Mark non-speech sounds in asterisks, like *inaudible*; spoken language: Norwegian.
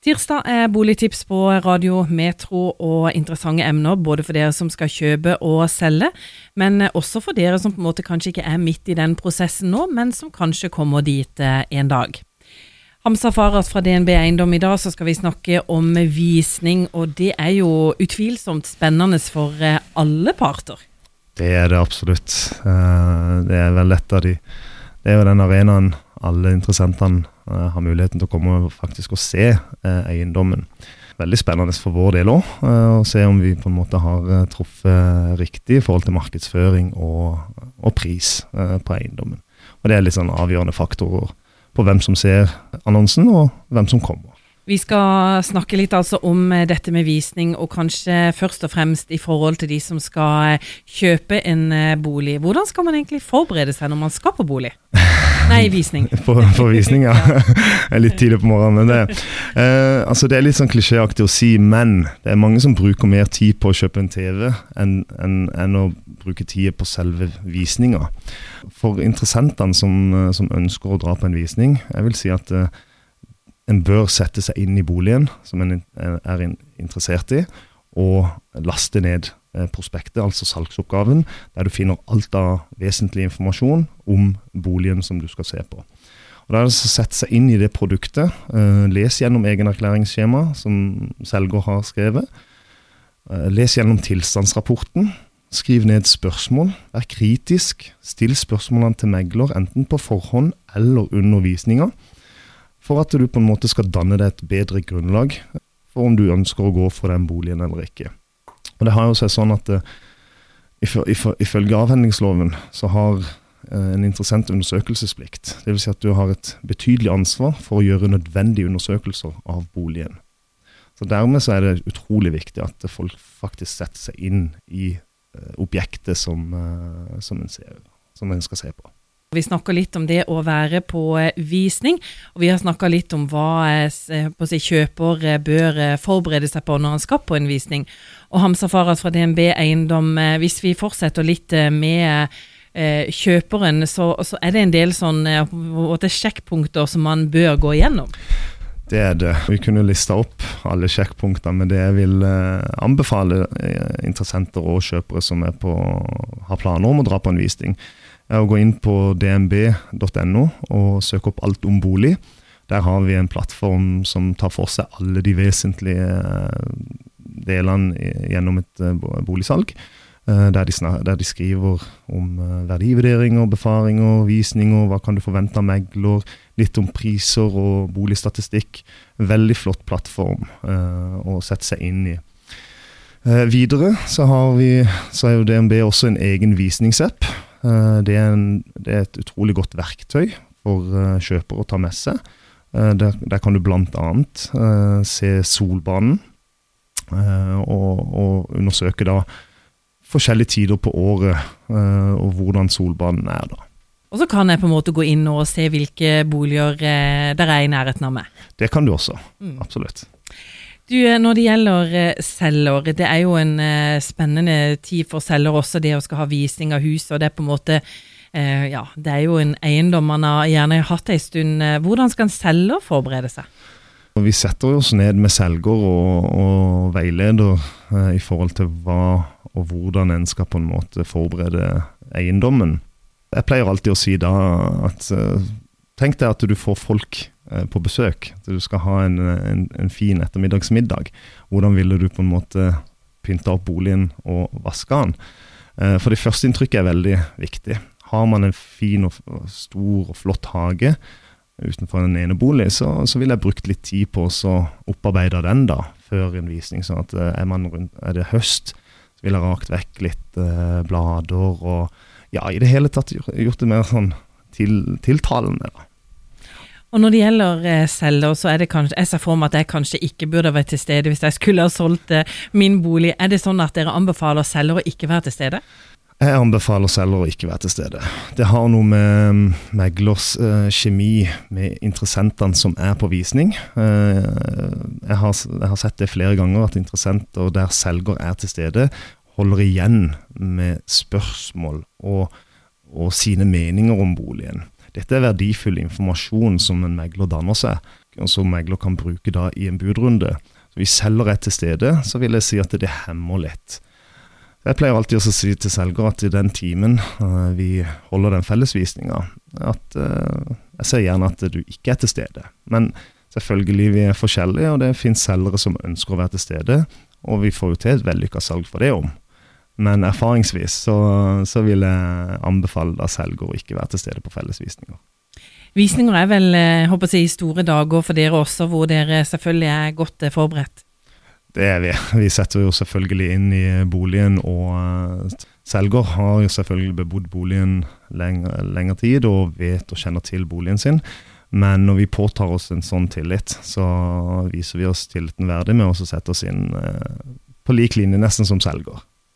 Tirsdag er boligtips på Radio Metro og interessante emner, både for dere som skal kjøpe og selge, men også for dere som på en måte kanskje ikke er midt i den prosessen nå, men som kanskje kommer dit eh, en dag. Hamza Farad fra DNB Eiendom, i dag så skal vi snakke om visning, og det er jo utvilsomt spennende for eh, alle parter. Det er det absolutt. Eh, det er vel et av de Det er jo den arenaen alle interessentene Eh, har muligheten til å komme og faktisk og se eh, eiendommen. Veldig spennende for vår del òg, eh, å se om vi på en måte har truffet riktig i forhold til markedsføring og, og pris på eiendommen. Og Det er litt sånn avgjørende faktorer på hvem som ser annonsen, og hvem som kommer. Vi skal snakke litt altså om dette med visning, og kanskje først og fremst i forhold til de som skal kjøpe en bolig. Hvordan skal man egentlig forberede seg når man skal på bolig? Nei, visning. *laughs* på, på visning, ja. *laughs* *laughs* litt tidlig på morgenen. Men det, eh, altså det er litt sånn klisjéaktig å si, men det er mange som bruker mer tid på å kjøpe en TV enn, enn, enn å bruke tid på selve visninga. For interessentene som, eh, som, ønsker å dra på en visning, jeg vil si at eh, en bør sette seg inn i boligen som en er interessert i, og laste ned Eh, prospektet, altså salgsoppgaven, der du finner alt av vesentlig informasjon om boligen som du skal se på. Og Da er det å sette seg inn i det produktet. Uh, les gjennom egenerklæringsskjema som selger har skrevet. Uh, les gjennom tilstandsrapporten. Skriv ned spørsmål. Vær kritisk. Still spørsmålene til megler, enten på forhånd eller under visninga, for at du på en måte skal danne deg et bedre grunnlag for om du ønsker å gå for den boligen eller ikke. Og det har jo seg sånn at uh, ifølge avhendingsloven så har uh, en interessent undersøkelsesplikt. Dvs. Si at du har et betydelig ansvar for å gjøre nødvendige undersøkelser av boligen. Så Dermed så er det utrolig viktig at folk faktisk setter seg inn i uh, objektet som, som, en ser, som en skal se på. Vi snakka litt om det å være på eh, visning, og vi har snakka litt om hva eh, eh, si, kjøper bør forberede seg på når han skal på en visning. Og Hamza Farad fra DNB Eiendom, hvis vi fortsetter litt med kjøperen, så, så er det en del sånne sjekkpunkter som man bør gå igjennom? Det er det. Vi kunne lista opp alle sjekkpunktene, men det jeg vil anbefale interessenter og kjøpere som på, har planer om å dra på en visning, å gå inn på dnb.no og søke opp alt om bolig. Der har vi en plattform som tar for seg alle de vesentlige eh, delene gjennom et eh, boligsalg. Eh, der de, der de skriver om verdivurderinger, befaringer, visninger, hva kan du forvente av megler, litt om priser og boligstatistikk. Veldig flott plattform å sette seg inn i. videre så, vi, så er jo DNB også en egen visningsapp. Eh, det er, en, det er, et utrolig godt verktøy for eh, kjøper å ta med seg. Eh, der, der kan du bl.a. se solbanen, og, og, undersøke da forskjellige tider på året og hvordan solbanen er da. Og så kan jeg på en måte gå inn og se hvilke boliger der er i nærheten av meg. Det kan du også. Mm. Absolutt. Du, eh, Når det gjelder eh, selger, det er jo en eh, spennende tid for selger også, det å skal ha visning av huset. og Det er på en måte, ja, det er jo en eiendom man har gjerne hatt en stund. Hvordan skal en selger forberede seg? Vi setter oss ned med selger og, og veileder eh, i forhold til hva og hvordan en skal på en måte forberede eiendommen. Jeg pleier alltid å si da at tenk deg at du får folk Eh, på besøk. At Du skal ha en, en, en, fin ettermiddagsmiddag. Hvordan ville du på en måte pynta opp boligen og vaska den? Eh, for det første inntrykket er veldig viktig. Har man en fin og stor og flott hage utenfor en enebolig, så, så vil jeg brukt litt tid på å opparbeide den da, før en visning. sånn at eh, er, rundt, er det høst, så vil jeg rakt vekk litt eh, blader og ja, i det hele tatt gjort det mer sånn til, tiltalende. da. Og når det gjelder eh, selger, så er det kanskje Jeg ser for meg at jeg kanskje ikke burde vært til stede hvis jeg skulle ha solgt eh, min bolig. Er det sånn at dere anbefaler selger å ikke være til stede? Jeg anbefaler selger å ikke være til stede. Det har noe med meglers eh, kjemi med interessentene som er på visning. Eh, jeg, har, jeg, har, sett det flere ganger, at interessenter der selger er til stede, holder igjen med spørsmål og, og sine meninger om boligen. Dette er verdifull informasjon som en megler danner seg. som megler kan bruke da i en budrunde. Så Hvis selger er til stede, så vil jeg si at det hemmer litt. Jeg pleier alltid å si til selger at i den timen uh, vi holder den fellesvisninga, at uh, jeg ser gjerne at du ikke er til stede. Men selvfølgelig, vi er forskjellige, og det finnes selgere som ønsker å være til stede. Og vi får jo til et vellykka salg for det om. Men erfaringsvis så, så vil jeg anbefale da selger å ikke være til stede på fellesvisninger. Visninger er vel håper jeg, store dager for dere også, hvor dere selvfølgelig er godt forberedt? Det er vi. Vi setter jo selvfølgelig inn i boligen, og selger har jo selvfølgelig bebodd boligen lengre, lengre tid og vet og kjenner til boligen sin. Men når vi påtar oss en sånn tillit, så viser vi oss tilliten verdig med å sette oss inn på lik linje nesten som selger.